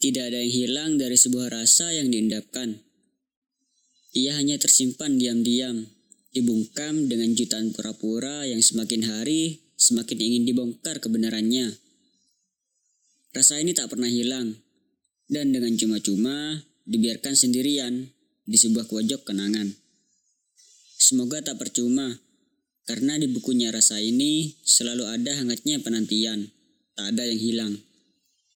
Tidak ada yang hilang dari sebuah rasa yang diendapkan. Ia hanya tersimpan diam-diam, dibungkam dengan jutaan pura-pura yang semakin hari semakin ingin dibongkar kebenarannya. Rasa ini tak pernah hilang, dan dengan cuma-cuma dibiarkan sendirian di sebuah pojok kenangan. Semoga tak percuma, karena di bukunya rasa ini selalu ada hangatnya penantian, tak ada yang hilang.